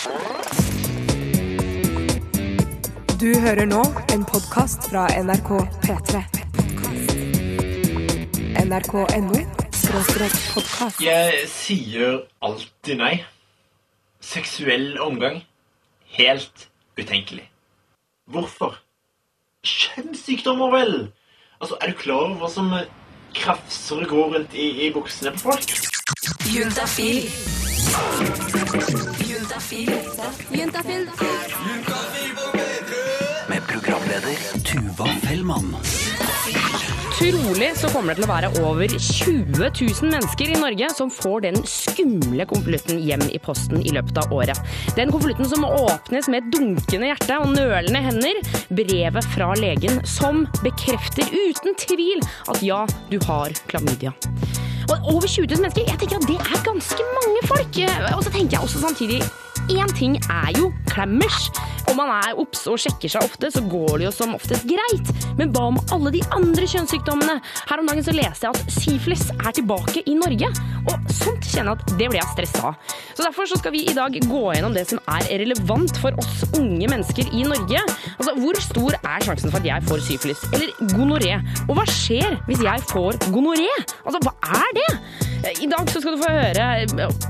Du hører nå en podkast fra NRK P3. NRK.no podkast. Jeg sier alltid nei. Seksuell omgang helt utenkelig. Hvorfor? Kjønnssykdommer, vel! Altså, Er du klar over hva som krafser og går rundt i, i buksene på folk? Juntafil. Juntafil. Med programleder Tuva Fellmann. Trolig så kommer det til å være over 20 000 mennesker i Norge som får den skumle konvolutten hjem i posten i løpet av året. Den konvolutten som åpnes med et dunkende hjerte og nølende hender. Brevet fra legen som bekrefter uten tvil at ja, du har klamydia. Og over 20 000 mennesker, jeg tenker at det er ganske mange folk. Og så tenker jeg også samtidig Én ting er jo klammers. Om man er obs og sjekker seg ofte, så går det jo som oftest greit. Men hva om alle de andre kjønnssykdommene? Her om dagen så leste jeg at syflis er tilbake i Norge. Og sånt kjenner jeg at det blir jeg stressa av. Så derfor så skal vi i dag gå gjennom det som er relevant for oss unge mennesker i Norge. Altså, Hvor stor er sjansen for at jeg får syflis? Eller gonoré? Og hva skjer hvis jeg får gonoré? Altså, hva er det? I dag skal du få høre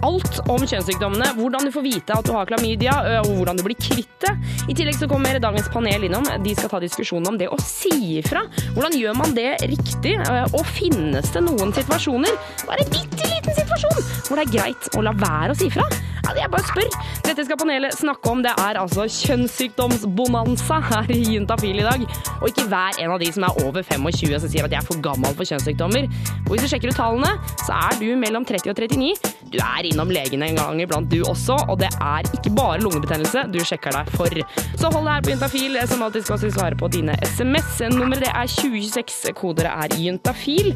alt om kjønnssykdommene, hvordan du får vite at du har klamydia, og hvordan du blir kvitt det. I tillegg så kommer dagens panel innom. De skal ta diskusjonen om det å si ifra. Hvordan gjør man det riktig, og finnes det noen situasjoner, bare en bitte liten situasjon, hvor det er greit å la være å si ifra? Jeg bare spør. Dette skal panelet snakke om. Det er altså kjønnssykdomsbonanza her i Juntafil i dag. Og ikke hver en av de som er over 25 som sier at jeg er for gammel for kjønnssykdommer. Og hvis du sjekker ut tallene, så er du mellom 30 og 39. Du er innom legen en gang iblant du også, og det er ikke bare lungebetennelse du sjekker deg for. Så hold deg her på Juntafil, som alltid skal vi svare på dine SMS. Nummeret det er 2026, kodere er juntafil.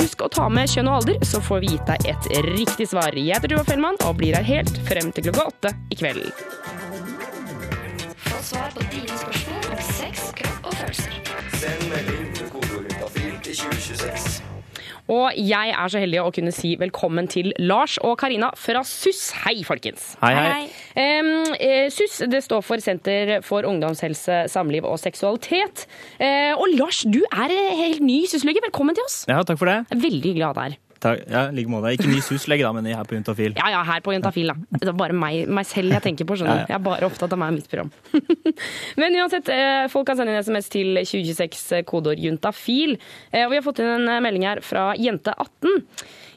Husk å ta med kjønn og alder, så får vi gitt deg et riktig svar. Jeg heter Tuva Fellmann og blir her helt frem til klokka åtte i kveld. Få svar på dine spørsmål om sex, kropp og følelser. Send melding til kodeordet til 2026. Og jeg er så heldig å kunne si velkommen til Lars og Karina fra SUS. Hei, folkens. Hei, hei. Eh, SUS det står for Senter for ungdomshelse, samliv og seksualitet. Uh, og Lars, du er eh, helt ny SUS-lege. Velkommen til oss. Ja, takk for det. Veldig glad er her. Takk. Ja, like måte. Ikke ny SUS-lege, da, men er her på Juntafil. Ja, ja, her på Juntafil, da. Det er bare meg, meg selv jeg tenker på, skjønner du. Ja, ja. Jeg er bare opptatt av meg og mitt program. Men uansett, eh, folk kan sende inn SMS til 2026 kodeord juntafil. Eh, Og vi har fått inn en eh, melding her fra jente18.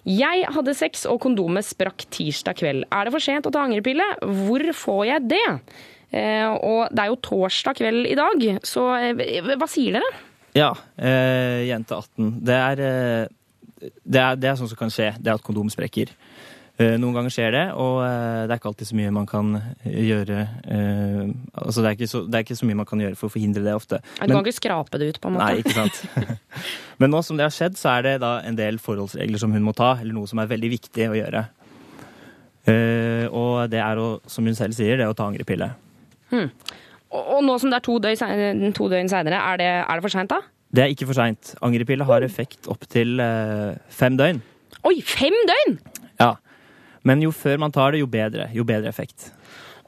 Jeg hadde sex, og kondomet sprakk tirsdag kveld. Er det for sent å ta angrepille? Hvor får jeg det? Eh, Og det er jo torsdag kveld i dag, så eh, hva sier dere? Ja, eh, jente 18. Det er, eh, det, er, det er sånn som kan skje, det er at kondom sprekker. Eh, Noen ganger skjer det, og eh, det er ikke alltid så mye man kan gjøre eh, Altså, det er, ikke så, det er ikke så mye man kan gjøre for å forhindre det ofte. Du kan ikke skrape det ut, på en måte. Nei, ikke sant. Men nå som det har skjedd, så er det da en del forholdsregler som hun må ta, eller noe som er veldig viktig å gjøre. Og det er å, som hun selv sier, det å ta angrepille. Og og nå som det er to døgn, to døgn seinere, er, det- er det for seint da? Det er ikke for seint. Angrepille har effekt opptil eh, fem døgn. Oi, fem døgn! Ja. Men jo før man tar det, jo bedre. Jo bedre effekt.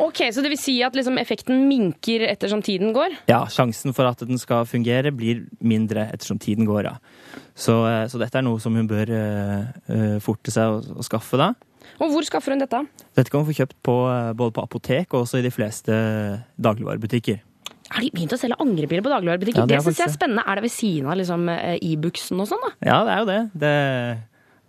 Ok, Så det vil si at liksom effekten minker ettersom tiden går? Ja, sjansen for at den skal fungere, blir mindre ettersom tiden går. Ja. Så, eh, så dette er noe som hun bør eh, forte seg å, å skaffe, da. Og hvor skaffer hun dette? Dette kan hun få kjøpt på, både på apotek og også i de fleste dagligvarebutikker. Har de begynt å selge angrepiller på dagligvarebutikker? Ja, det det syns jeg er spennende. Er det ved siden av liksom, eh, Ibux-en og sånn, da? Ja, det er jo det. Det,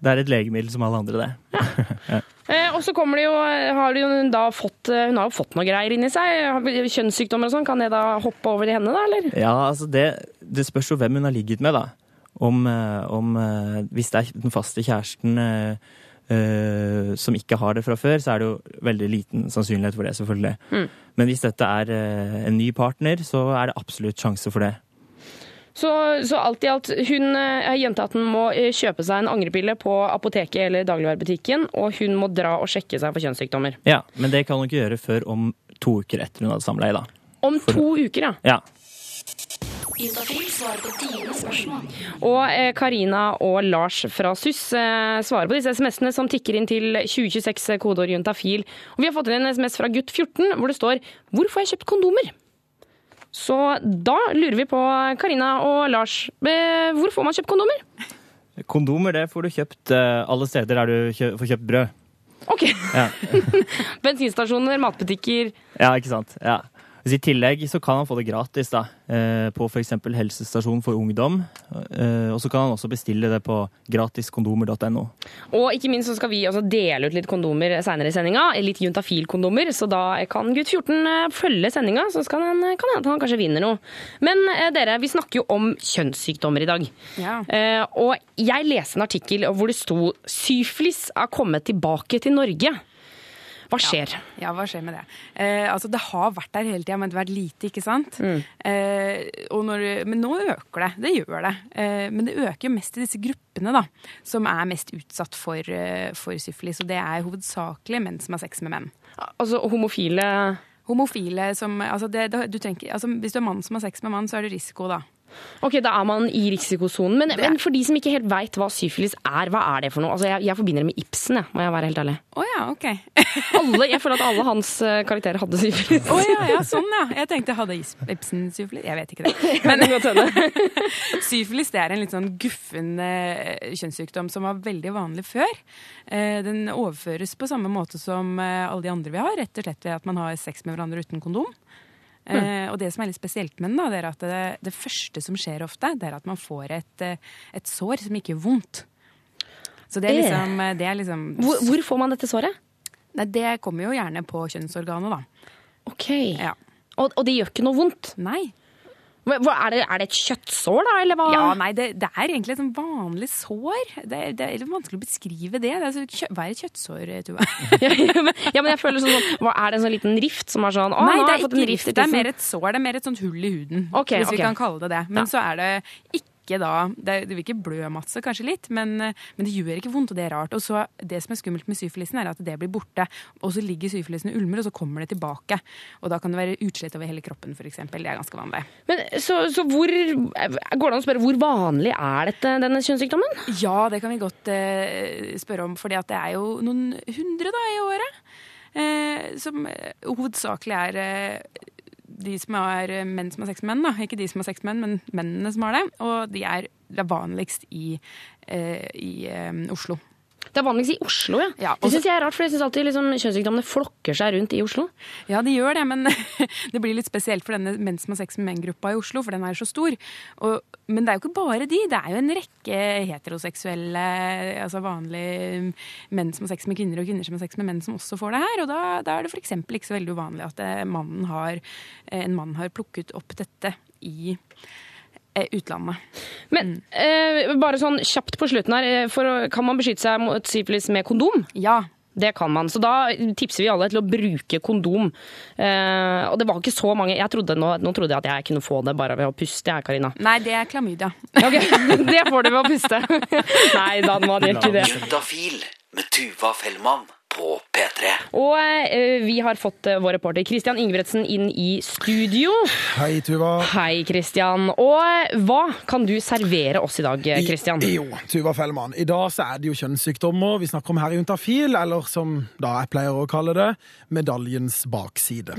det er et legemiddel som alle andre, det. Eh, og så kommer det jo, har de jo da fått eh, Hun har jo fått noe greier inni seg. Kjønnssykdommer og sånn. Kan det da hoppe over i henne, da, eller? Ja, altså det, det spørs jo hvem hun har ligget med, da. Om, eh, om eh, Hvis det er den faste kjæresten eh, som ikke har det fra før, så er det jo veldig liten sannsynlighet for det, selvfølgelig. Mm. Men hvis dette er uh, en ny partner, så er det absolutt sjanse for det. Så, så alt i alt, hun, eh, jentehatten må eh, kjøpe seg en angrepille på apoteket eller dagligvarebutikken, og hun må dra og sjekke seg for kjønnssykdommer. Ja, Men det kan hun ikke gjøre før om to uker etter hun hadde samleie, da. Om to uker, ja. Ja. Juntafil svarer på dine spørsmål. Og eh, Karina og Lars fra SUS eh, svarer på disse SMS-ene som tikker inn til 2026 kodeord juntafil. Og vi har fått inn en SMS fra gutt 14 hvor det står 'Hvor får jeg kjøpt kondomer?' Så da lurer vi på, Karina og Lars, eh, hvor får man kjøpt kondomer? Kondomer det får du kjøpt eh, alle steder der du kjø får kjøpt brød. Ok. Ja, Bensinstasjoner, matbutikker. ja ikke sant? Ja. Så I tillegg så kan han få det gratis da, eh, på f.eks. helsestasjon for ungdom. Eh, Og så kan han også bestille det på gratiskondomer.no. Og ikke minst så skal vi også dele ut litt kondomer senere i sendinga. Litt juntafil-kondomer, så da kan gutt 14 eh, følge sendinga, så kan han, kan han kanskje vinner noe. Men dere, vi snakker jo om kjønnssykdommer i dag. Ja. Eh, og jeg leste en artikkel hvor det sto syflis er kommet tilbake til Norge'. Hva skjer? Ja, hva skjer med det? Eh, altså, det har vært der hele tida, men det har vært lite, ikke sant? Eh, og når, men nå øker det. Det gjør det. Eh, men det øker jo mest i disse gruppene, da, som er mest utsatt for, eh, for syfilis. Og det er hovedsakelig menn som har sex med menn. Altså homofile Homofile som altså det, det, du trenger, altså Hvis du er mann som har sex med mann, så er det risiko, da. Ok, da er man i risikosonen. Men, men for de som ikke helt veit hva syfilis er, hva er det for noe? Altså, jeg, jeg forbinder det med Ibsen, jeg, må jeg være helt ærlig. Oh, ja, OK. Alle, jeg føler at alle hans eh, karakterer hadde syfilis. Å ja, ja, sånn ja. Jeg tenkte hadde Ibsen syfilis? Jeg vet ikke det. Men. Syfilis det er en litt sånn guffen eh, kjønnssykdom som var veldig vanlig før. Eh, den overføres på samme måte som alle de andre vi har, rett og slett ved at man har sex med hverandre uten kondom. Eh, og det som er litt spesielt med den, da, det er at det, det første som skjer ofte, det er at man får et, eh, et sår som ikke gjør vondt. Så det er Eh. liksom, det er liksom Hvor, hvor får man dette såret? Nei, det kommer jo gjerne på kjønnsorganet, da. Ok. Ja. Og, og det gjør ikke noe vondt? Nei. Er, det, er det et kjøttsår, da? Eller hva? Ja, nei, det, det er egentlig et sånn vanlig sår. Det, det er litt vanskelig å beskrive det. det er så, kjø, hva er et kjøttsår, Tuva? ja, men, ja, men jeg føler sånn, sånn hva, Er det en sånn liten rift som er sånn Å, Nei, nå har jeg fått en rift. rift Det er mer et sår. Det er mer et sånt hull i huden. okay, hvis vi kan kalle det det. Men Ja. så er det ikke da Det, det vil ikke blø masse, kanskje litt, men, men det gjør ikke vondt, og det er rart. Og så Det som er skummelt med syfilisen, er at det blir borte. Og så ligger syfilisen og ulmer, og så kommer det tilbake. Og da kan det være utslett over hele kroppen, f.eks. Det er ganske vanlig. Men, så, så hvor Går det an å spørre hvor vanlig er dette, denne kjønnssykdommen? Ja, det kan vi godt eh, spørre om, for det er jo noen hundre da i året. Eh, som eh, hovedsakelig er eh, de som er eh, menn som har sex med menn. da. Ikke de som har sex med menn, men mennene som har det. Og de er, det er vanligst i, eh, i eh, Oslo. Det er vanligvis i Oslo, ja. Ja, det syns jeg er rart, for jeg syns alltid liksom, kjønnssykdommene flokker seg rundt i Oslo. Ja, de gjør det, men det blir litt spesielt for denne menn som har sex med menn-gruppa i Oslo, for den er så stor. Og, men det er jo ikke bare de. Det er jo en rekke heteroseksuelle, altså vanlige menn som har sex med kvinner, og kvinner som har sex med menn som også får det her. Og da, da er det f.eks. ikke så veldig uvanlig at eh, mannen har, eh, en mann har plukket opp dette i utlandet. Men eh, bare sånn kjapt på slutten her, eh, for, kan man beskytte seg mot syfilis med kondom? Ja. Det kan man. Så da tipser vi alle til å bruke kondom. Eh, og det var ikke så mange jeg trodde, nå, nå trodde jeg at jeg kunne få det bare ved å puste, jeg, Karina. Nei, det er klamydia. Ok, Det får du ved å puste. Nei da, var det ikke det. Juntafil med Tuva Fellmann på P3. Og eh, vi har fått eh, vår reporter Christian Ingebretsen inn i studio. Hei, Tuva. Hei, Christian. Og eh, hva kan du servere oss i dag, eh, Christian? I, jo, Tuva Fellmann. I dag så er det jo kjønnssykdommer vi snakker om her i Juntafil, eller som da jeg pleier å kalle det, medaljens bakside.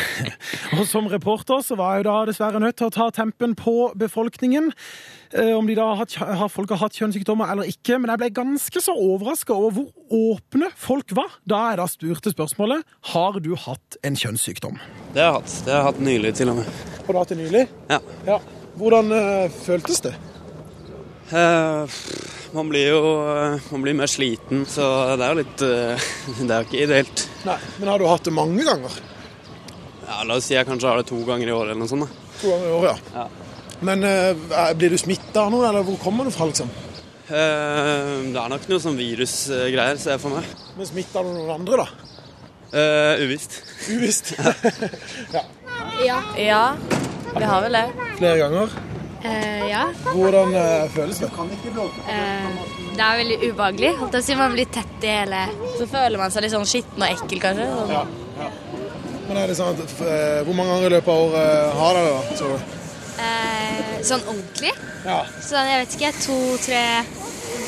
og som reporter så var jeg jo da dessverre nødt til å ta tempen på befolkningen. Eh, Om de da har, har folk har hatt kjønnssykdommer eller ikke. Men jeg ble ganske så overraska over hvor åpne folk var da jeg da spurte spørsmålet har du hatt en kjønnssykdom. Det har jeg hatt. Det har jeg hatt nylig til og med. Har du hatt det nylig? Ja. Hvordan eh, føltes det? Uh, man blir jo man blir mer sliten, så det er jo litt uh, Det er jo ikke ideelt. Nei, Men har du hatt det mange ganger? Ja, La oss si jeg kanskje har det to ganger i året eller noe sånt. da. To ganger i året, ja. Men eh, blir du smitta av noe, eller hvor kommer du fra, liksom? Uh, det er nok noe sånn virusgreier, ser jeg for meg. Men smitta du noen andre, da? Uh, uvisst. Uvisst. Ja. ja, vi har vel det. Flere ganger. Uh, ja. Hvordan uh, føles det? Uh, det er veldig ubehagelig. Holdt jeg å si Man blir tett i hele Så føler man seg litt sånn skitten og ekkel, kanskje. Sånn. Ja. Men er det sånn at, eh, Hvor mange ganger i løpet av året har dere det? da? Så, Eh, sånn ordentlig. Ja. Sånn, jeg vet ikke, to-tre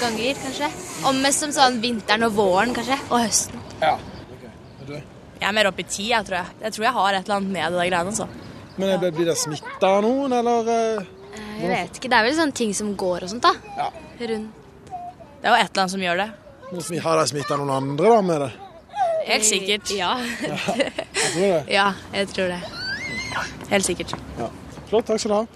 ganger kanskje. Og mest som sånn vinteren og våren kanskje, og høsten. ja. Jeg er mer oppe i ti, jeg tror jeg. Jeg tror jeg har et eller annet med det der greiene. altså. Men eh, blir det smitta av noen, eller? eh? Eh, jeg vet ikke, det er vel sånne ting som går og sånt da. Ja. Rundt. Det er jo et eller annet som gjør det. Noen som har de smitta noen andre da med det? Helt sikkert. Ja. Jeg tror det. ja, jeg tror det. Helt sikkert. Ja. Flott, takk skal du ha.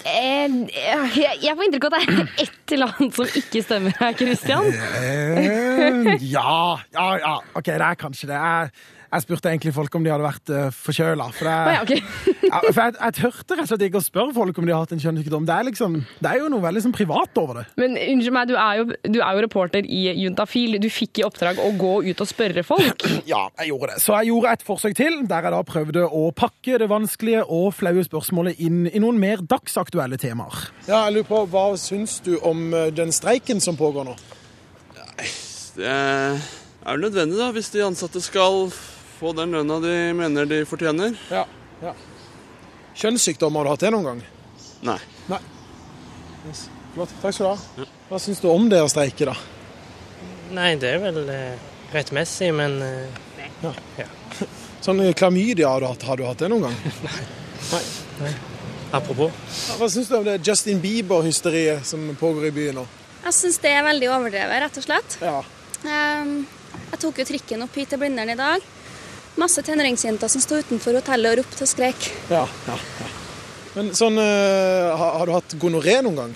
Eh, jeg, jeg får inntrykk av at det er et eller annet som ikke stemmer her, Christian. Eh, ja, ja, ja. OK, det er kanskje det. Jeg, jeg spurte egentlig folk om de hadde vært uh, forkjøla. For, det- Å ja, okay. ja, for jeg, jeg tørte rett og slett ikke å spørre folk om de har hatt en kjønnssykdom. Det er, liksom, det er jo noe veldig sånn privat over det. Men unnskyld meg, du er, jo, du er jo reporter i Juntafil. Du fikk i oppdrag å gå ut og spørre folk. Ja, jeg gjorde det. Så jeg gjorde et forsøk til, der jeg da prøvde å pakke det vanskelige og flaue spørsmålet inn i noen mer dagsaktuelle temaer. Ja, jeg lurer på, Hva syns du om eh, den streiken som pågår nå? Det er vel nødvendig, da, hvis de ansatte skal få den lønna de mener de fortjener. Ja, ja. Kjønnssykdom, har du hatt det noen gang? Nei. Nei. Yes. Flott. Takk skal du ha. Hva syns du om det å streike, da? Nei, det er vel eh, rettmessig, men eh, Sånn eh, klamydia, har du hatt, har du hatt det noen gang? Nei. apropos. Hva syns du om det Justin Bieber-hysteriet som pågår i byen nå? Jeg syns det er veldig overdrevet, rett og slett. Ja. Um, jeg tok jo trikken opp hit til Blindern i dag. Masse tenåringsjenter som sto utenfor hotellet og ropte og skrek. Ja, ja, ja. Men sånn uh, har, har du hatt gonoré noen gang?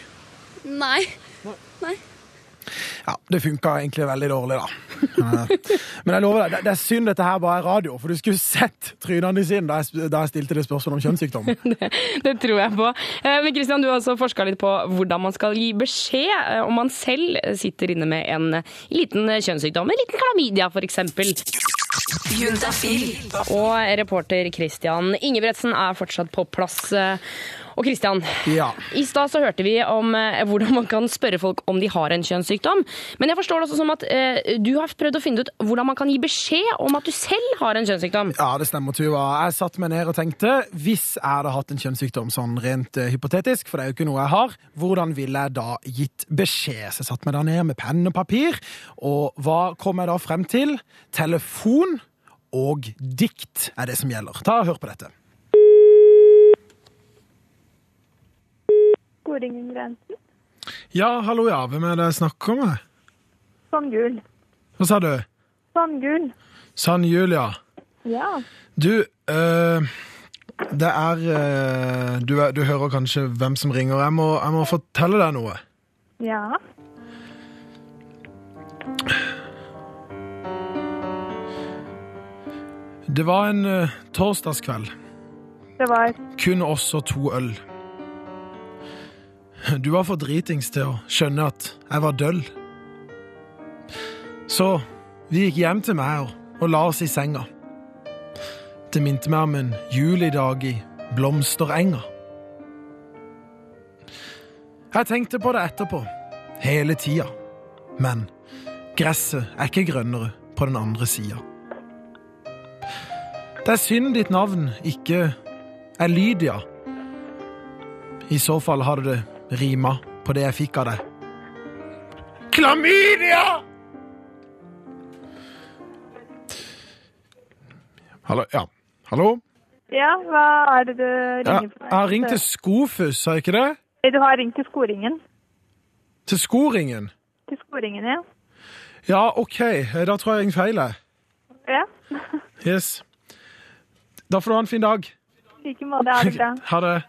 Nei. Nei. Ja, det funka egentlig veldig dårlig, da. Eh, Men jeg lover deg, det, det er synd dette her bare er radio, for du skulle sett trynene de sine da jeg, da jeg stilte det spørsmålet om kjønnssykdom. Det tror jeg på. Eh, Men Christian, du har også forska litt på hvordan man skal gi beskjed eh, om man selv sitter inne med en liten kjønnssykdom, en liten klamydia f.eks. Og reporter Christian Ingebretsen er fortsatt på plass. Og Christian, Ja. i stad så hørte vi om eh, hvordan man kan spørre folk om de har en kjønnssykdom. Men jeg forstår det også som at eh, du har prøvd å finne ut hvordan man kan gi beskjed om at du selv har en kjønnssykdom. Ja, det stemmer, Tuva. Jeg satte meg ned og tenkte hvis jeg hadde hatt en kjønnssykdom sånn rent eh, hypotetisk, for det er jo ikke noe jeg har, hvordan ville jeg da gitt beskjed? Så jeg satte meg da ned med penn og papir, og hva kom jeg da frem til? Telefon og dikt er det som gjelder. Ta og Hør på dette. Skoringgrensen. Ja, hallo, ja. Hvem er det jeg snakker med? Sandgul. gul. Hva sa du? Sandgul. gul. ja. Ja. Du, øh, det er øh, du, du hører kanskje hvem som ringer. Jeg må, jeg må fortelle deg noe. Ja. Det var en uh, torsdagskveld. Det var Kun oss og to øl. Du var for dritings til å skjønne at jeg var døll. Så vi gikk hjem til meg og, la oss i senga. Det minte meg om en julidag i blomsterenga. Jeg tenkte på det etterpå, hele tida. Men gresset er ikke grønnere på den andre sida. Det er synd ditt navn ikke er Lydia. I så fall hadde det rima på det jeg fikk av deg. Klamydia! Hallo? Ja. Hallo? Ja, hva er det du Ja, meg? jeg har ringt til Skofus, har jeg ikke det? Du har ringt til Skoringen. Til Skoringen? Til Skoringen, ja. Ja, OK. Da tror jeg jeg ringte feil. Ja. Yes. Da får du ha en fin dag. I like måte. Ha det bra. Ha det.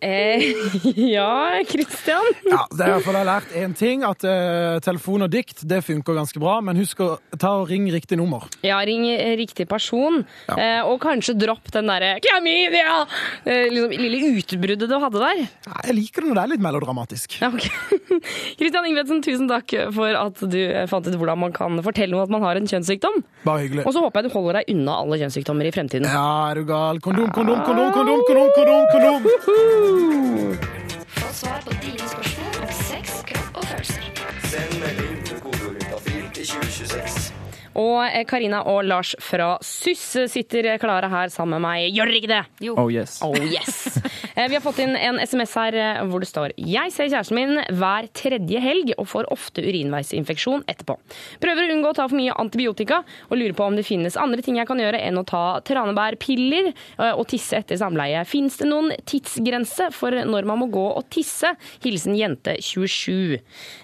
Eh, ja, Kristian? Ja, det er iallfall jeg har lært én ting, at uh, telefon og dikt det funker ganske bra. Men husk å ta og ring riktig nummer. Ja, ring riktig person. Eh, og kanskje dropp den derre klamydia! Eh, liksom, lille utbruddet du hadde der. Ja, jeg liker det når det er litt melodramatisk. Ja, ok. Kristian Ingebretsen, tusen takk for at du eh, fant ut hvordan man kan fortelle noe at man har en kjønnssykdom. Bare hyggelig. Og så håper jeg du holder deg unna alle kjønnssykdommer i fremtiden. Ja, er du gal? Kondom, kondom, kondom, kondom, kondom, kondom! kondom. Få svar på dine spørsmål om sex, kropp og følelser. Send melding med kodeordet til 2026. Og eh, Karina og Lars fra SYS sitter klare her sammen med meg. Gjør dere ikke det? Jo. Oh yes. Oh yes. Eh, Vi har fått inn en SMS her eh, hvor det står Jeg ser kjæresten min hver tredje helg og får ofte urinveisinfeksjon etterpå. Prøver å unngå å ta for mye antibiotika og lurer på om det finnes andre ting jeg kan gjøre enn å ta tranebærpiller eh, og tisse etter samleie. Fins det noen tidsgrense for når man må gå og tisse? Hilsen jente 27.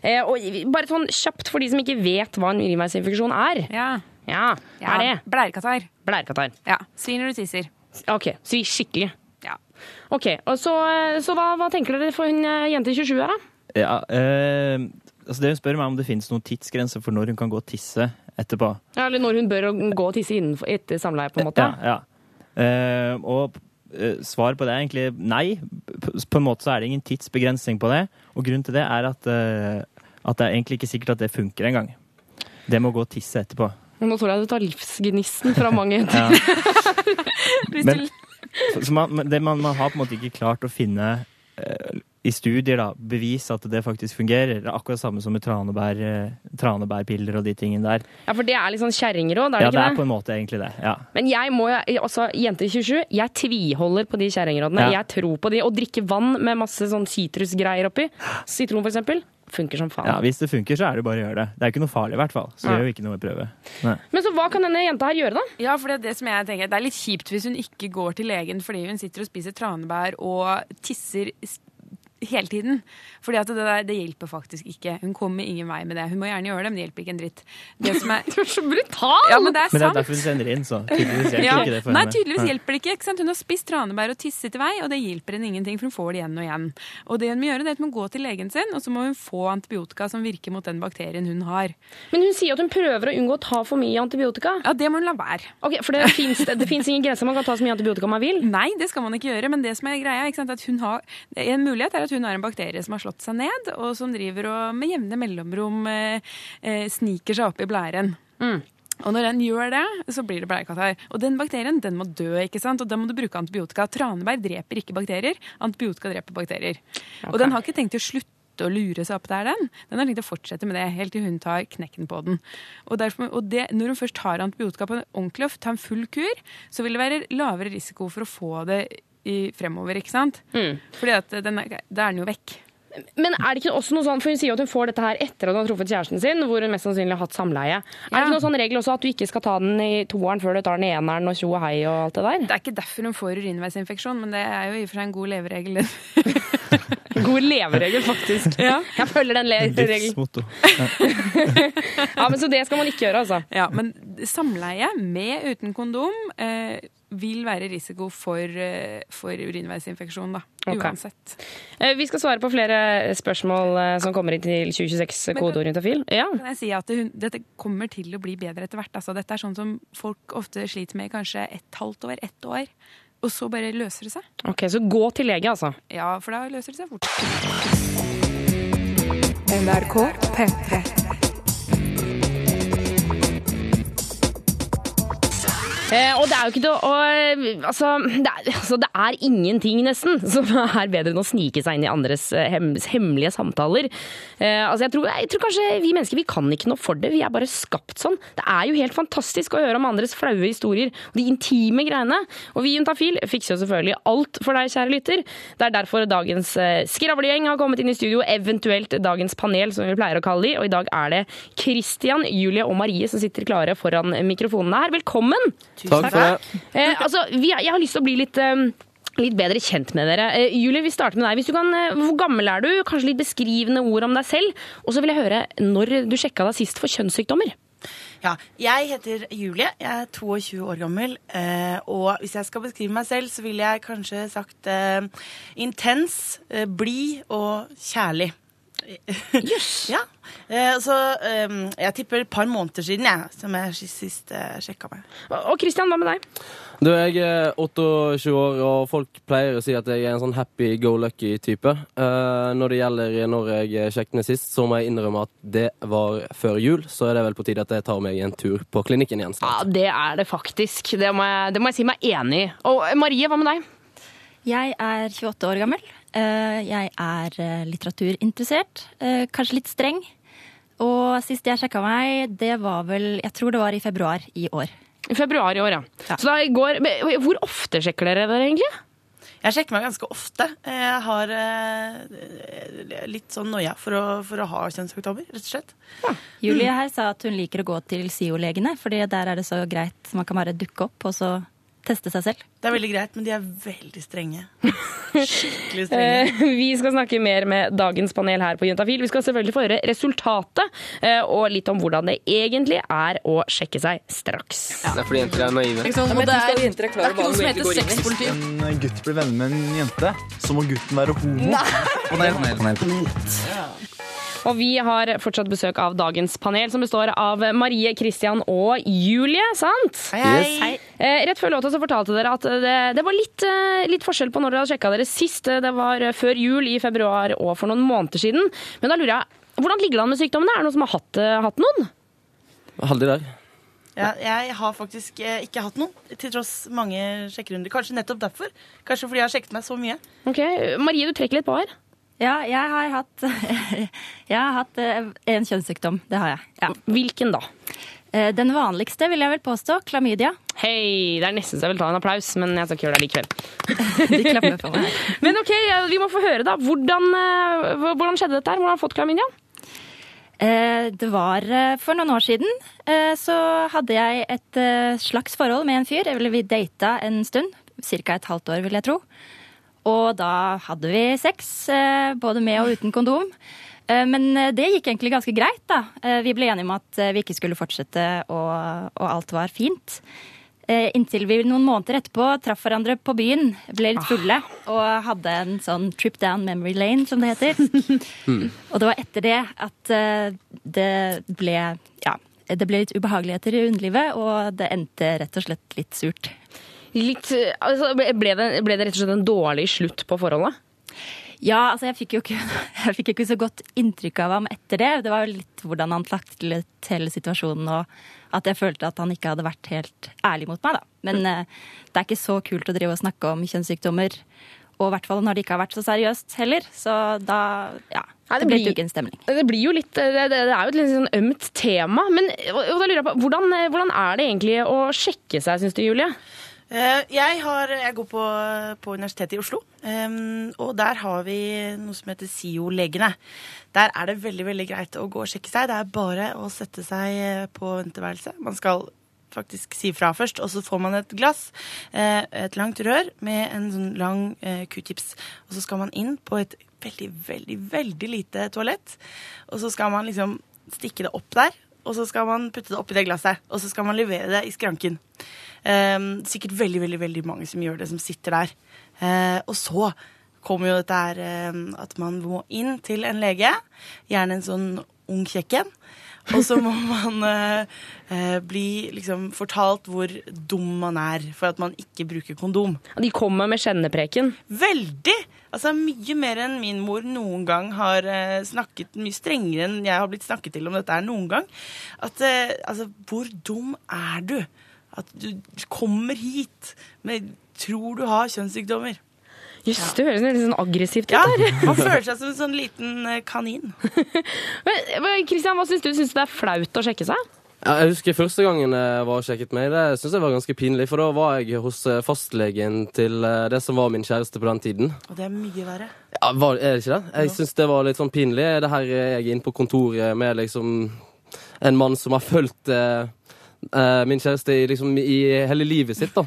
Eh, Og bare sånn kjapt for de som ikke vet hva en urinveisinfeksjon er. Ja. Ja, hva er det? Blærekatarr. Blærekatarr. Ja. Svir når du tisser. OK, svi skikkelig. Ja. Ok, og Så, så hva, hva tenker dere for hun eh, jente 27 her, da? Ja, eh, altså det hun spør meg om det finnes noen tidsgrense for når hun kan gå og tisse etterpå. Ja, eller når hun bør gå og tisse innenfor, etter samleie, på en måte? Ja, ja. Eh, og eh, svaret på det er egentlig nei. På, en måte så er det ingen tidsbegrensning på det. Og grunnen til det er at, eh, at det er egentlig ikke sikkert at det funker engang. Det med å gå og tisse etterpå. Nå tror jeg du tar livsgnisten fra mange Ja. jenter. Men, man, det, man, man har på en måte ikke klart å finne eh, i studier da, bevis at det faktisk fungerer. Det er akkurat samme som med tranebær, eh, tranebærpiller og de tingene der. Ja, for det er litt sånn kjerringråd, er det ja, det ikke er på en måte egentlig det. ja. Men jeg må jo, altså jenter 27, jeg tviholder på de kjerringrådene. Ja. Jeg tror på de. Å drikke vann med masse sånn sitrusgreier oppi, sitron for eksempel, funker som faen. Ja, Hvis det funker, så er det bare å gjøre det. Det er ikke noe farlig, i hvert fall. Så ja. gjør jo ikke noe med prøve. Nei. Men så hva kan denne jenta her gjøre, da? Ja, for det er det som jeg tenker. Det er litt kjipt hvis hun ikke går til legen fordi hun sitter og spiser tranebær og tisser hele tiden. Fordi at det der, det hjelper faktisk ikke. Hun kommer ingen vei med det. Hun må gjerne gjøre det, men det hjelper ikke en dritt. Det som er... du er så brutal! Ja, men det er Men det er derfor hun sender inn, så tydeligvis hjelper Ja. ikke det for Nei, henne. tydeligvis Nei. hjelper det ikke. ikke sant? Hun har spist tranebær og tisset i vei, og det hjelper henne ingenting, for hun får det igjen og igjen. Og det hun må gjøre, det er at hun må gå til legen sin, og så må hun få antibiotika som virker mot den bakterien hun har. Men hun sier at hun prøver å unngå å ta for mye antibiotika. Ja, det må hun la være. Okay, For det fins ingen grenser man kan ta så mye antibiotika man vil? Nei, det skal man ikke gjøre, men det som er greia, ikke sant, at hun har, en mulighet er at hun har en bakterie som har slått seg ned, og som driver og med jevne mellomrom eh, eh, sniker seg opp i blæren. Og når den gjør det, så blir det bleiekatarr. Og den bakterien den må dø, ikke sant? og da må du bruke antibiotika. Tranebær dreper ikke bakterier, antibiotika dreper bakterier. Og den har ikke tenkt å slutte å lure seg opp der, den. Den har tenkt å fortsette med det helt til hun tar knekken på den. Og, derfor, og det, når hun først tar antibiotika på en ordentlig og tar en full kur, så vil det være lavere risiko for å få det i, fremover, ikke sant? Fordi at den er, da er den jo vekk. Men er det ikke også noe sånn, for Hun sier jo at hun får dette her etter at hun har truffet kjæresten sin, hvor hun mest sannsynlig har hatt samleie. Er det ikke noen sånn regel også at du ikke skal ta den i toeren før du tar den i eneren og tjo og hei og alt det der? Det er ikke derfor hun får urinveisinfeksjon, men det er jo i og for seg en god leveregel. God leveregel, faktisk. Ja. Jeg følger den le- regelen. Livsmotto. Ja, men Så det skal man ikke gjøre, altså. Ja, men samleie med uten kondom eh, vil være risiko for, eh, for urinveisinfeksjon, da. Okay. Uansett. Eh, Vi skal svare på flere spørsmål eh, som kommer inn til 2026 kodeorientafil. Ja. Kan jeg si at det, dette kommer til å bli bedre etter hvert. Altså, dette er sånn som folk ofte sliter med i kanskje et halvt år, ett år. Og så bare løser det seg. Ok, Så gå til lege, altså. Ja, for da løser det seg fort. NRK P3. Eh, og det er jo ikke å altså det, er, altså, det er ingenting, nesten, som er bedre enn å snike seg inn i andres eh, hem, hemmelige samtaler. Eh, altså, jeg tror, jeg tror kanskje vi mennesker vi kan ikke noe for det. Vi er bare skapt sånn. Det er jo helt fantastisk å høre om andres flaue historier og de intime greiene. Og vi i Juntafil fikser jo selvfølgelig alt for deg, kjære lytter. Det er derfor dagens eh, skravlegjeng har kommet inn i studio, eventuelt dagens panel, som vi pleier å kalle de. Og i dag er det Christian, Julie og Marie som sitter klare foran mikrofonene her. Velkommen! Takk for det. Eh, altså, vi, jeg har lyst til å bli litt, um litt bedre kjent med dere. Eh, Julie, vi starter med deg. Hvis du kan, eh, hvor gammel er du? Kanskje litt beskrivende ord om deg selv. Og så vil jeg høre når du sjekka deg sist for kjønnssykdommer. Ja, jeg heter Julie, jeg er 22 år gammel, eh, og hvis jeg skal beskrive meg selv, så ville jeg kanskje sagt eh, intens, eh, blid og kjærlig. Jøss! ja. Eh, så eh, jeg tipper et par måneder siden, jeg, som jeg sist eh, sjekka meg. Og Christian, hva med deg? Du, jeg er 28 år, og folk pleier å si at jeg er en sånn happy go lucky-type. Eh, når det gjelder når jeg sjekket ned sist, så må jeg innrømme at det var før jul. Så er det vel på tide at jeg tar meg en tur på klinikken igjen snart. Ja, det er det faktisk. Det må jeg, det må jeg si meg enig i. Og Marie, hva med deg? Jeg er 28 år gammel. Eh, Jeg er eh, litteraturinteressert. eh, Kanskje litt streng. Og sist jeg sjekka meg, det var vel Jeg tror det var i februar i år. I februar i år, ja. Så da i går, Hvor ofte sjekker dere dere egentlig? Jeg sjekker meg ganske ofte. Jeg har litt sånn noia for, å- for å ha kjønnssykdommer, rett og slett. Julie her sa at hun liker å gå til SIO-legene, fordi der er det så greit. Man kan bare dukke opp og så teste seg selv. Det er veldig greit, men de er veldig strenge. Skikkelig strenge. Eh, Vi skal snakke mer med dagens panel her på Juntafil. Vi skal selvfølgelig få høre resultatet eh, og litt om hvordan det egentlig er å sjekke seg straks. Det er fordi jenter er naive. Liksom, det er, det er ikke noe som heter sexpoliti. En gutt blir venner med en jente, så må gutten være homo. Panel, panel, panel. Og vi har fortsatt besøk av dagens panel, som består av Marie, Christian og Julie, sant? Hei, hei. Hei. Eh, Rett før låta så fortalte dere at det, det var litt, eh, litt forskjell på når dere hadde sjekka dere sist. Det var før jul i februar og for noen måneder siden. Men da lurer jeg, hvordan ligger det an med sykdommene? Er det noen som har hatt, eh, hatt noen? Heldig der. Ja, jeg har faktisk eh, ikke hatt noen, til tross mange sjekkerunder. Kanskje nettopp derfor. Kanskje fordi jeg har sjekket meg så mye. Ok, Marie, du trekker litt på her. Ja, jeg har hatt, jeg har hatt eh, en kjønnssykdom. Det har jeg. Ja. Hvilken da? Eh, Den vanligste vil jeg vel påstå. Klamydia. Hei, det er nesten så jeg vil ta en applaus, men jeg skal ikke gjøre det likevel. De klapper for meg. Men ok, vi må få høre da. Hvordan, eh, hvordan skjedde dette her? Hvordan har du fått klamydia? Det var for noen år siden. Så hadde jeg et slags forhold med en fyr. Eller vi data en stund. Cirka et halvt år, vil jeg tro. Og da hadde vi sex, eh, både med og uten kondom. Eh, Men eh, det gikk egentlig ganske greit, da. Vi ble enige om at vi ikke skulle fortsette, og, og alt var fint. Inntil vi noen måneder etterpå traff hverandre på byen, ble litt fulle og hadde en sånn trip down memory lane, som det heter. Og det var etter det at det ble ja, det ble litt ubehageligheter i underlivet, og det endte rett og slett litt surt. Litt, altså, ble, det, ble det rett og slett en dårlig slutt på forholdet? Ja, altså jeg fikk jo ikke, fikk ikke så godt inntrykk av ham etter det. Det var jo litt hvordan han taklet hele situasjonen, og at jeg følte at han ikke hadde vært helt ærlig mot meg, da. Men eh, det er ikke så kult å drive og snakke om kjønnssykdommer. Og i hvert fall når det ikke har vært så seriøst heller. Så da, ja. Nei, det ble ikke en stemning. Det blir jo litt, det, det det er jo et litt sånn ømt tema. Men og, og da lurer jeg på, hvordan, hvordan er det egentlig å sjekke seg, syns du, Julie? Eh, Jeg, har, jeg går på, på Universitetet i Oslo, og der har vi noe som heter SIO-legene. Der er det veldig veldig greit å gå og sjekke seg. Det er bare å sette seg eh, på venteværelset. Man skal faktisk si fra først, og så får man et glass, eh, et langt rør med en sånn lang q-tips. Og så skal man inn på et veldig, veldig, veldig lite toalett, og så skal man liksom stikke det opp der, og så skal man putte det oppi det glasset, og så skal man levere det i skranken. Um, sikkert veldig, veldig, veldig mange som gjør det, som sitter der. Uh, og så kommer jo dette her uh, at man må inn til en lege, gjerne en sånn ung kjekken. Og så må man eh, eh, bli liksom fortalt hvor dum man er for at man ikke bruker kondom. De kommer med kjennepreken? Veldig! Altså Mye mer enn min mor noen gang har eh, snakket Mye strengere enn jeg har blitt snakket til om dette er noen gang. At eh, altså, hvor dum er du? At du kommer hit med Tror du har kjønnssykdommer. Jøss, det høres litt sånn aggressivt ut Ja, der. Man føler seg som en sånn liten eh, kanin. Men, Kristian, hva syns du? Syns du det er flaut å sjekke seg? Ja, jeg husker første gangen jeg var og sjekket meg. Det synes jeg var ganske pinlig, for da var jeg hos eh, fastlegen til eh, det som var min kjæreste på den tiden. Og det er mye verre. Ja, var, Er det ikke det? Jeg syns det var litt sånn pinlig. Det her er jeg inne på kontoret med liksom en mann som har fulgt eh, eh, min kjæreste i, liksom, i hele livet sitt, da.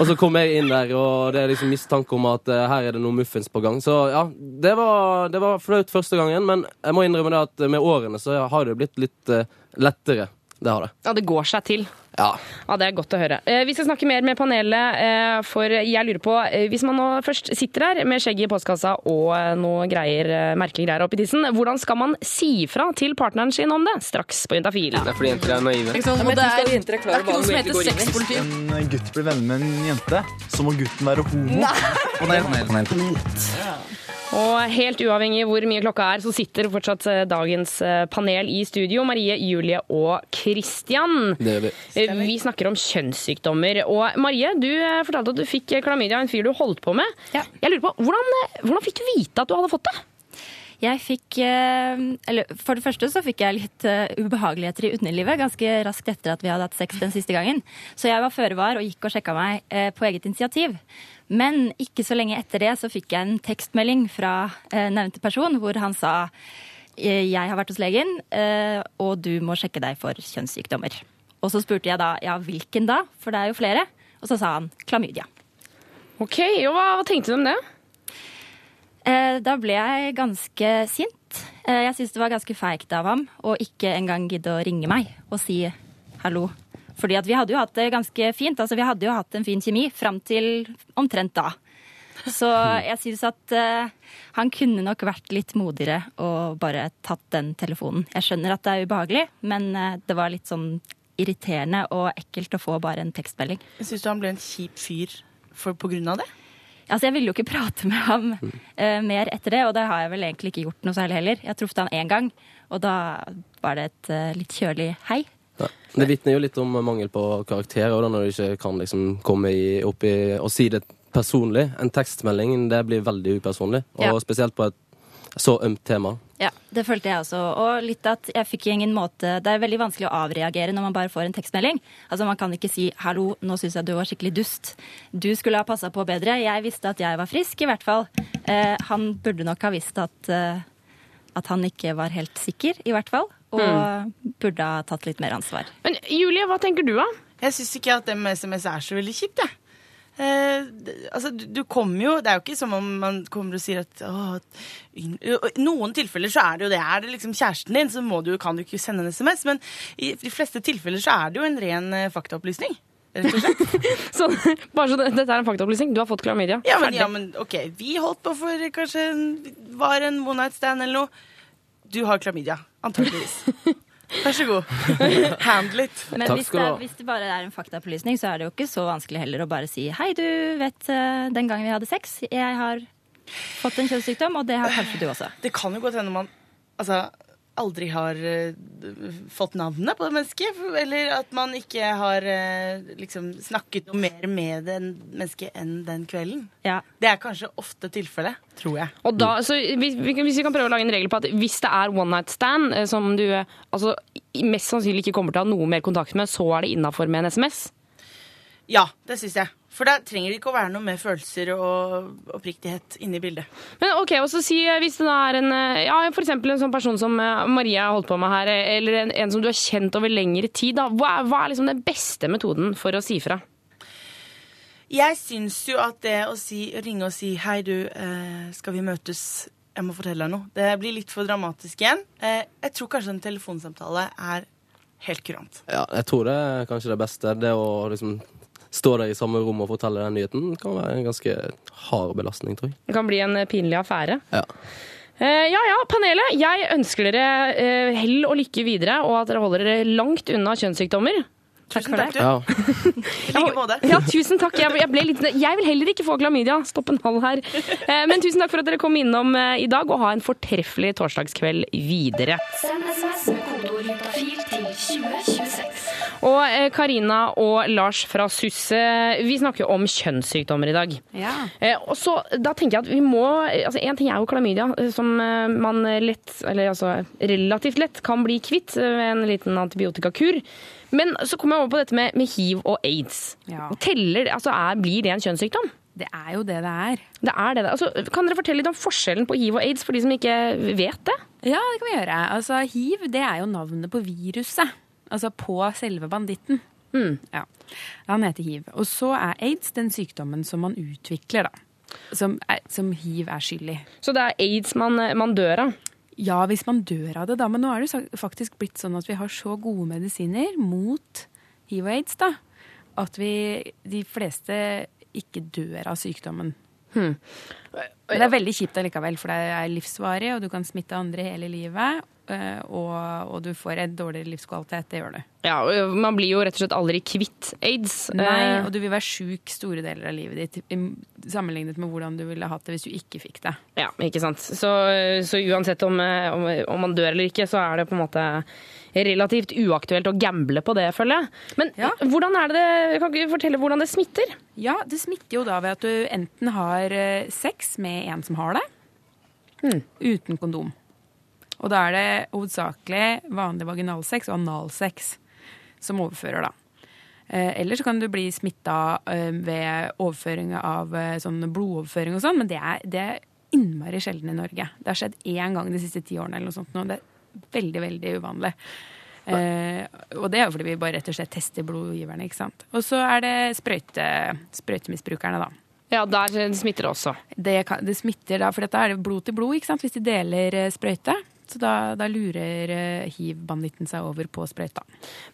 Og så kom jeg inn der, og det er liksom mistanke om at eh, her er det noe muffins på gang. Så ja, det var, det var flaut første gangen, men jeg må innrømme det at med årene så har det blitt litt eh, lettere. Det har det. Ja, det går seg til. Ja. Ja, Det er godt å høre. Eh, Vi skal snakke mer med panelet, eh, for jeg lurer på eh, Hvis man nå først sitter her med skjegget i postkassa og noe greier, merkelige greier oppi tissen, hvordan skal man si fra til partneren sin om det? Straks på Juntafil. Det er fordi jenter er naive. Ikke sant? Ja, det er, det er ikke noe som heter sexpoliti. En gutt blir venner med en jente, så må gutten være homo. Nei. Og det er panel, panel. Og helt uavhengig hvor mye klokka er, så sitter fortsatt eh, dagens eh, panel i studio. Marie, Julie og Christian. Det gjør vi. Eh, Vi snakker om kjønnssykdommer. Og Marie, du fortalte at du fikk klamydia av en fyr du holdt på med. Jeg lurer på, hvordan, hvordan fikk du vite at du hadde fått det? Jeg fikk eh, Eller for det første så fikk jeg litt eh, ubehageligheter i underlivet ganske raskt etter at vi hadde hatt sex den siste gangen. Så jeg var føre var og gikk og sjekka meg eh, på eget initiativ. Men ikke så lenge etter det så fikk jeg en tekstmelding fra nevnte person hvor han sa jeg har vært hos legen, og du må sjekke deg for kjønnssykdommer. Og så spurte jeg da ja, hvilken da, for det er jo flere. Og så sa han klamydia. Ok, og hva, hva tenkte du om det? Eh, Da ble jeg ganske sint. Eh, Jeg syns det var ganske feigt av ham å ikke engang gidde å ringe meg og si hallo. Fordi at vi hadde jo hatt det ganske fint. Altså vi hadde jo hatt en fin kjemi fram til omtrent da. Så jeg syns at eh, han kunne nok vært litt modigere og bare tatt den telefonen. Jeg skjønner at det er ubehagelig, men det var litt sånn irriterende og ekkelt å få bare en tekstmelding. Syns du han ble en kjip fyr for, på grunn av det? Altså, Jeg ville jo ikke prate med ham uh, mer etter det, og det har jeg vel egentlig ikke gjort noe særlig heller. Jeg traff han én gang, og da var det et uh, litt kjølig hei. Ja. Det vitner jo litt om mangel på karakter, og da når du ikke kan liksom komme i, opp i og si det personlig. En tekstmelding det blir veldig upersonlig, og Ja. spesielt på et så ømt tema. Ja, det følte jeg også. Og litt at jeg fikk ingen måte Det er veldig vanskelig å avreagere når man bare får en tekstmelding. Altså Man kan ikke si 'hallo, nå syns jeg du var skikkelig dust'. Du skulle ha passa på bedre. Jeg visste at jeg var frisk, i hvert fall. Eh, han burde nok ha visst at, eh, at han ikke var helt sikker, i hvert fall. Og Mm. burde ha tatt litt mer ansvar. Men Julie, hva tenker du da? Jeg syns ikke at det med SMS er så veldig kjipt, jeg. Eh, altså, du, du kommer jo Det er jo ikke som om man kommer og sier at å, I noen tilfeller så er det jo det. Er det liksom kjæresten din, så du, kan du ikke sende en SMS. Men i de fleste tilfeller så er det jo en ren eh, faktaopplysning. Rett og slett. Så, bare så det, dette er en faktaopplysning. Du har fått klamydia. Ja, men, ja, men ok, vi holdt på for kanskje var en one night stand eller noe. Du har klamydia, antakeligvis. Vær så god. Handle it. Men hvis det, er, hvis det bare er en faktaopplysning, så er det jo ikke så vanskelig heller å bare si 'hei, du vet eh, den gangen vi hadde sex, jeg har fått en kjønnssykdom', og det har kanskje du også. Det kan jo godt hende man altså, aldri har uh, fått navnet på det mennesket. Eller at man ikke har uh, liksom, snakket noe mer med det mennesket enn den kvelden. Det er kanskje ofte tilfellet, tror jeg. Og da, så hvis, vi- hvis vi kan prøve å lage en regel på at hvis det er one night stand eh, som du altså, mest sannsynlig ikke kommer til å ha noe mer kontakt med, så er det innafor med en SMS? Ja, det syns jeg. For da trenger det ikke å være noe med følelser og oppriktighet inne i bildet. Men ok, og så si eh, hvis det da er en eh, ja, for eksempel en sånn person som eh, Maria har holdt på med her, eller en, en som du har kjent over lengre tid, da. Hva hva er liksom den beste metoden for å si fra? Jeg syns jo at det å si, ringe og si 'hei, du, eh, skal vi møtes', jeg må fortelle deg noe, det blir litt for dramatisk igjen. Eh, jeg tror kanskje en telefonsamtale er helt kurant. Ja, jeg tror det er kanskje det beste. Det å liksom stå der i samme rom og fortelle den nyheten kan være en ganske hard belastning, tror jeg. Det kan bli en eh, pinlig affære. Ja. Eh, ja ja, panelet. Jeg ønsker dere eh, hell og lykke videre, og at dere holder dere langt unna kjønnssykdommer. Takk for I like måte. Ja, tusen takk. Jeg, jeg, ble litt, jeg vil heller ikke få klamydia. Stopp en hall her. Eh, men tusen takk for at dere kom innom eh, i dag, og ha en fortreffelig torsdagskveld videre. Send SMS med kodeord til 2026. Og eh, Karina og Lars fra SUS, eh, vi snakker jo om kjønnssykdommer i dag. Ja. Eh, og så, da tenker jeg at vi må altså En ting er jo klamydia, som eh, man lett, eller altså relativt lett kan bli kvitt ved en liten antibiotikakur. Men så kommer jeg over på dette med, med hiv og aids. Ja. Teller, altså er, Blir det en kjønnssykdom? Det er jo det det er. Det er det. Altså, kan dere fortelle litt om forskjellen på hiv og aids for de som ikke vet det? Ja, det kan vi gjøre. Altså, hiv det er jo navnet på viruset. Altså på selve banditten. Ja. Han heter hiv. Og så er aids den sykdommen som man utvikler, da. Som, er, som hiv er skyld i. Så det er aids man, man dør av? Ja, hvis man dør av det, da. Men nå er det faktisk blitt sånn at vi har så gode medisiner mot hiv og aids, da, at vi, de fleste ikke dør av sykdommen. Hmm. Men det er veldig kjipt allikevel, for det er livsvarig, og du kan smitte andre hele livet. eh, Og, og du får en dårligere livskvalitet. Det gjør du. Ja, og Man blir jo rett og slett aldri kvitt aids. Nei, Eh, og du vil være sjuk store deler av livet ditt sammenlignet med hvordan du ville hatt det hvis du ikke fikk det. Ja, ikke sant. Så, så uansett om, eh, om, om man dør eller ikke, så er det på en måte relativt uaktuelt å gamble på det, føler jeg. Men hvordan er det Kan du fortelle hvordan det smitter? Ja, det smitter jo da ved at du enten har eh, sex med en som har det, uten kondom. Og da er det hovedsakelig vanlig vaginalsex og analsex som overfører, da. Eh, Eller så kan du bli smitta ved overføring av eh, sånn blodoverføring og sånn, men det er, det er innmari sjelden i Norge. Det har skjedd én gang de siste ti årene eller noe sånt. nå. Det er veldig, veldig uvanlig. Eh, og det er jo fordi vi bare rett og slett tester blodgiverne. ikke sant? Og så er det sprøyte, sprøytemisbrukerne, da. Ja, der smitter det også. Det, kan, det smitter da, for dette er blod til blod, ikke sant? hvis de deler eh, sprøyte. Da, da lurer eh, hiv-banditten seg over på sprøyta.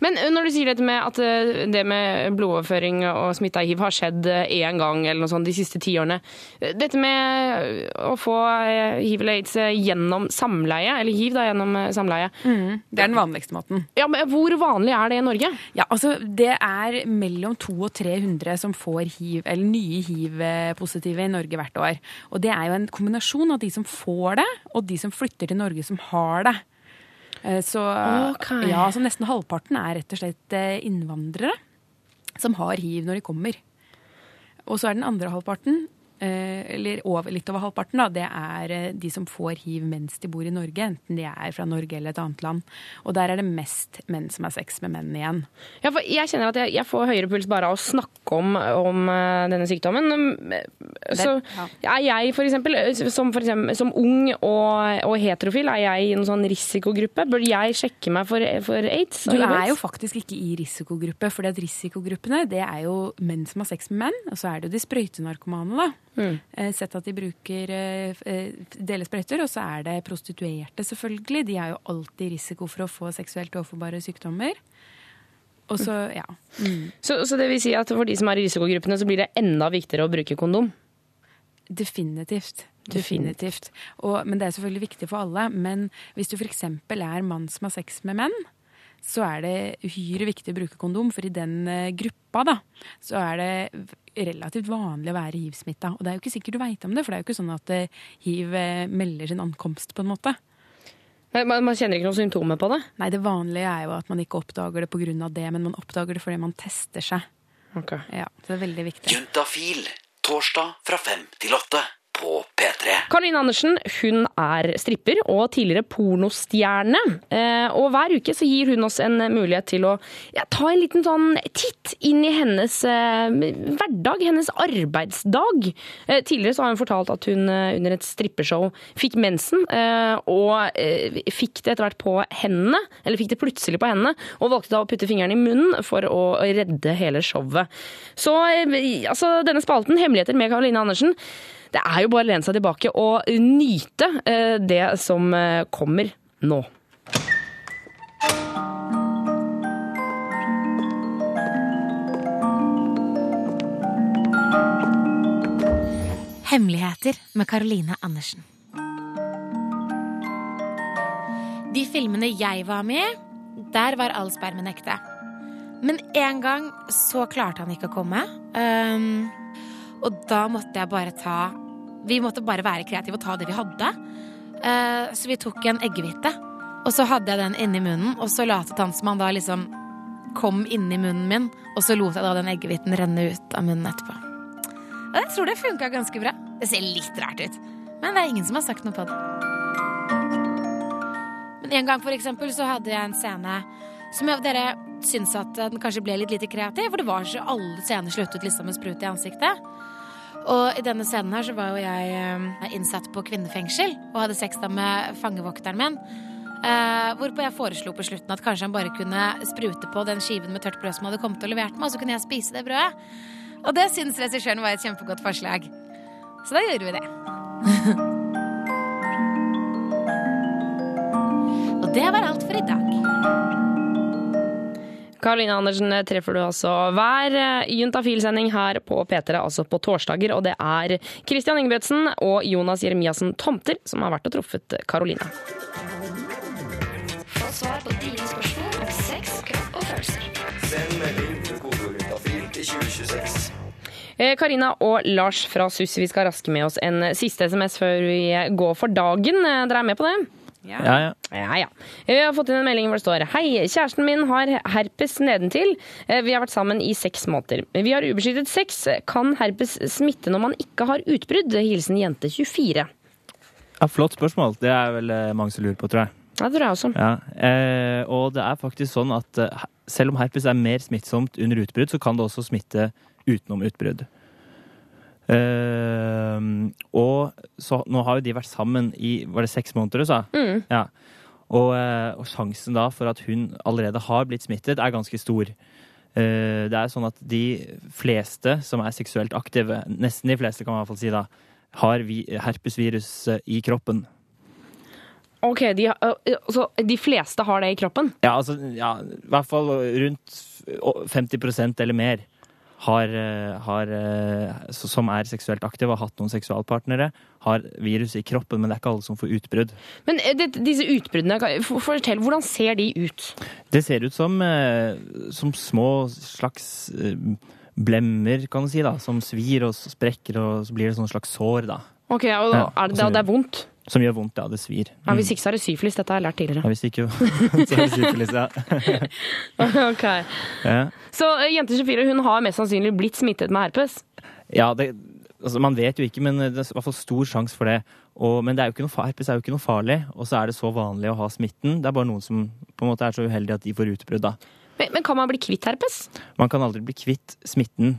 Men eh, når du sier dette med at eh, det med blodoverføring og smitte av hiv har skjedd én gang eller noe sånt de siste ti årene Dette med å få hiv eller aids gjennom samleie, eller hiv da gjennom samleie. samleie Det er den vanligste måten. Ja, men Hvor vanlig er det i Norge? Ja, altså Det er mellom 200 og 300 som får hiv, eller nye hiv-positive i Norge hvert år. Og det er jo en kombinasjon av de som får det, og de som flytter til Norge som har det. Eh, Så, okay. ja, så nesten halvparten er rett og slett eh, innvandrere som har hiv når de kommer. Og så er den andre halvparten, eller over, litt over halvparten, da, det er eh, de som får hiv mens de bor i Norge, enten de er fra Norge eller et annet land. Og der er det mest menn som har sex med menn igjen. Ja, for jeg kjenner at jeg, jeg får høyere puls bare av å snakke om, om eh, denne sykdommen. Um, Så er jeg for eksempel, eh, som, for eksempel, som ung og, og heterofil, er jeg i en sånn risikogruppe? Bør jeg sjekke meg for, for aids? Du er jo faktisk ikke i risikogruppe, for risikogruppene det er jo menn som har sex med menn, og så er det jo de sprøytenarkomane, da. Eh, Sett at de bruker eh, eh, deler sprøyter, og så er det prostituerte, selvfølgelig. De er jo alltid i risiko for å få seksuelt overforbare sykdommer. Og så, ja. Mm. Så, så det vil si at for de som er i risikogruppene, så blir det enda viktigere å bruke kondom? Definitivt. Definitivt. Og, men det er selvfølgelig viktig for alle. Men hvis du f.eks. er mann som har sex med menn, så er det uhyre viktig å bruke kondom, for i den eh, gruppa da, så er det relativt vanlig å være hiv-smitta. Og det er jo ikke sikkert du veit om det, for det er jo ikke sånn at eh, hiv eh, melder sin ankomst, på en måte. Men Man, man kjenner ikke noen symptomer på det? Nei, det vanlige er jo at man ikke oppdager det pga. det, men man oppdager det fordi man tester seg. Ja, så det er veldig viktig. Juntafil. Torsdag fra fem til åtte på P3. Karoline Andersen hun er stripper og tidligere pornostjerne. Eh, og hver uke så gir hun oss en mulighet til å ja, ta en liten sånn titt inn i hennes eh, hverdag, hennes arbeidsdag. Eh, tidligere så har hun fortalt at hun eh, under et strippeshow fikk mensen, eh, og eh, fikk det etter hvert på hendene, eller fikk det plutselig på hendene, og valgte da å putte fingeren i munnen for å redde hele showet. Så altså, denne spalten, Hemmeligheter med Karoline Andersen, det er jo bare å lene seg tilbake og nyte eh, det som eh, kommer nå. Hemmeligheter med Caroline Andersen. De filmene jeg var med i, der var all spermen ekte. Men en gang så klarte han ikke å komme. Um, og da måtte jeg bare ta Vi måtte bare være kreative og ta det vi hadde. Uh, så vi tok en eggehvite, og så hadde jeg den inni munnen, og så latet han som da liksom kom inni munnen min, og så lot jeg da den eggehviten renne ut av munnen etterpå. Og jeg tror det funka ganske bra. Det ser litt rart ut, men det er ingen som har sagt noe på det. Men en gang for eksempel så hadde jeg en scene som jeg, dere syns at den kanskje ble litt lite kreativ, for det var så alle scener sluttet liksom med sprut i ansiktet. Og i denne scenen her så var jo jeg eh, innsatt på kvinnefengsel og hadde sex da med fangevokteren min. Eh, hvorpå jeg foreslo på slutten at kanskje han bare kunne sprute på den skiven med tørt brød som hadde kommet og levert meg, og så kunne jeg spise det brødet. Og det syntes regissøren var et kjempegodt forslag. Så da gjorde vi det. og det var alt for i dag. Karoline Andersen treffer du altså hver eh, Juntafil-sending her på P3, altså på torsdager. Og det er Christian Ingebretsen og Jonas Jeremiassen Tomter som har vært og truffet Karoline. Få svar på dine spørsmål om sex, kropp og følelser. Send melding til kodeordet til 2026. Eh, Karina og Lars fra SUS, vi skal raske med oss en siste SMS før vi går for dagen. Eh, Dere er med på det? Ja, ja. Ja, ja. Vi har fått inn en melding hvor det står Hei, kjæresten min har herpes nedentil. Eh, Vi har vært sammen i seks måneder. Vi har ubeskyttet sex. Kan herpes smitte når man ikke har utbrudd? Hilsen jente 24. Ja, Flott spørsmål. Det er vel eh, mange som lurer på, tror jeg. Det tror jeg også. Ja, eh, og det er faktisk sånn at eh, selv om herpes er mer smittsomt under utbrudd, så kan det også smitte utenom utbrudd. Eh, og så, nå har jo de vært sammen i var det seks måneder, du sa? Mm. Ja. Og, eh, og sjansen da for at hun allerede har blitt smittet, er ganske stor. Uh, det er sånn at de fleste som er seksuelt aktive, nesten de fleste kan man i hvert fall si da, har vi, herpesvirus i kroppen. Ok, de, så de fleste har det i kroppen? Ja, altså, ja, i hvert fall rundt 50% eller mer har, eh, har, eh, som er seksuelt aktive og har hatt noen seksualpartnere, har virus i kroppen, men det er ikke alle som får utbrudd. Men eh, det, disse utbruddene, fortell, hvordan ser de ut? Det ser ut som, som små slags blemmer, kan du si, da, som svir og sprekker, og så blir det sånn slags sår, da. Ok, og Ja, er det, det er vondt? Som gjør vondt, ja. Det svir. Ja, hvis ikke så er det syfilis. Dette har jeg lært Ja, tidligere. hvis ikke, så er det syfilis, ja. ok. ja. Så eh, jente 24 hun har mest sannsynlig blitt smittet med herpes? Ja, det, altså man vet jo ikke, men det er i hvert fall stor sjanse for det. Og, men det er noe, herpes er jo ikke noe farlig, og så er det så vanlig å ha smitten. Det er bare noen som på en måte er så uheldige at de får utbrudd. da. Men, men kan man bli kvitt herpes? Man kan aldri bli kvitt smitten,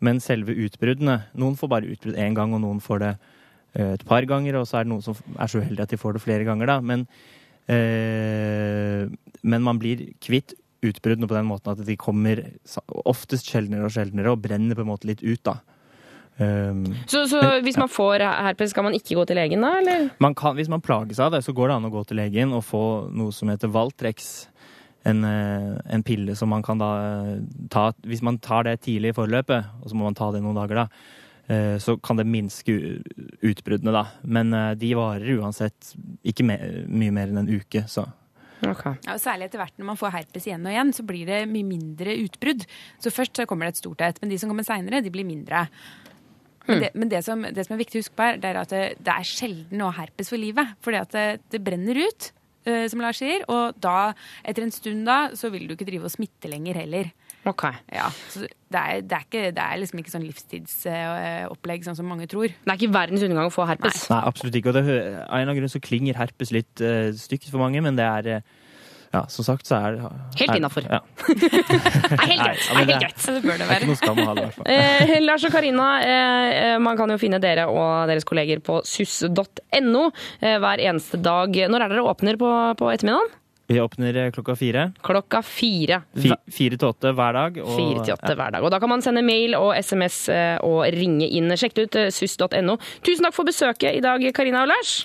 men selve utbruddene Noen får bare utbrudd én gang, og noen får det eh, et par ganger, og så er det noen som er så uheldige at de får det flere ganger. da. Men, eh, men man blir kvitt utbruddene på den måten at de kommer oftest sjeldnere og sjeldnere og brenner på en måte litt ut. da. Um, Så, så hvis man får herpes, skal man ikke gå til legen da, eller? man kan, hvis man plages av det, så går det an å gå til legen og få noe som heter Valtrex. En, eh, en pille som man kan da eh, ta Hvis man tar det tidlig i forløpet, og så må man ta det noen dager, da, eh, så kan det minske utbruddene, da. Men eh, de varer uansett ikke mer, mye mer enn en uke, så. Ja, og særlig etter hvert når man får herpes igjen og igjen, så blir det mye mindre utbrudd. Så først så kommer det et stort et, men de som kommer seinere, de blir mindre. Men, det, men det, som, det som er viktig å huske på her, det er at det, det er sjelden å ha herpes for livet. Fordi at det, det brenner ut, eh, som Lars sier, og da, etter en stund da, så vil du ikke drive og smitte lenger heller. Ok. Ja, så det er, det er, ikke, det er liksom ikke sånn livstidsopplegg, sånn som mange tror. Det er ikke verdens undergang å få herpes. Nei, absolutt ikke. Og det, av en eller annen grunn så klinger herpes litt uh, stygt for mange, men det er uh, ja, som sagt så er det Helt innafor. Ja. er helt Nei, greit. men er helt det- greit. Det bør det Det er ikke noe skam å ha det, i hvert fall. Eh, Lars og Karina, eh, eh, man kan jo finne dere og deres kolleger på suss.no eh, hver eneste dag. Når er dere åpner på, på ettermiddagen? Vi åpner eh, klokka fire. Klokka fire. Fi, fire til åtte hver dag. og- Fire til åtte ja. hver dag. Og da kan man sende mail og SMS eh, og ringe inn. Sjekk det ut eh, suss.no. Tusen takk for besøket i dag, Karina og Lars.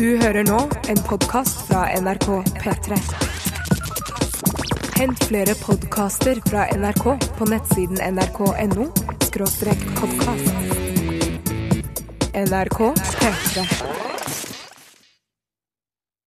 Du hører nå en podkast fra NRK P3. Hent flere podkaster fra NRK på nettsiden nrk.no podkast. NRK P3.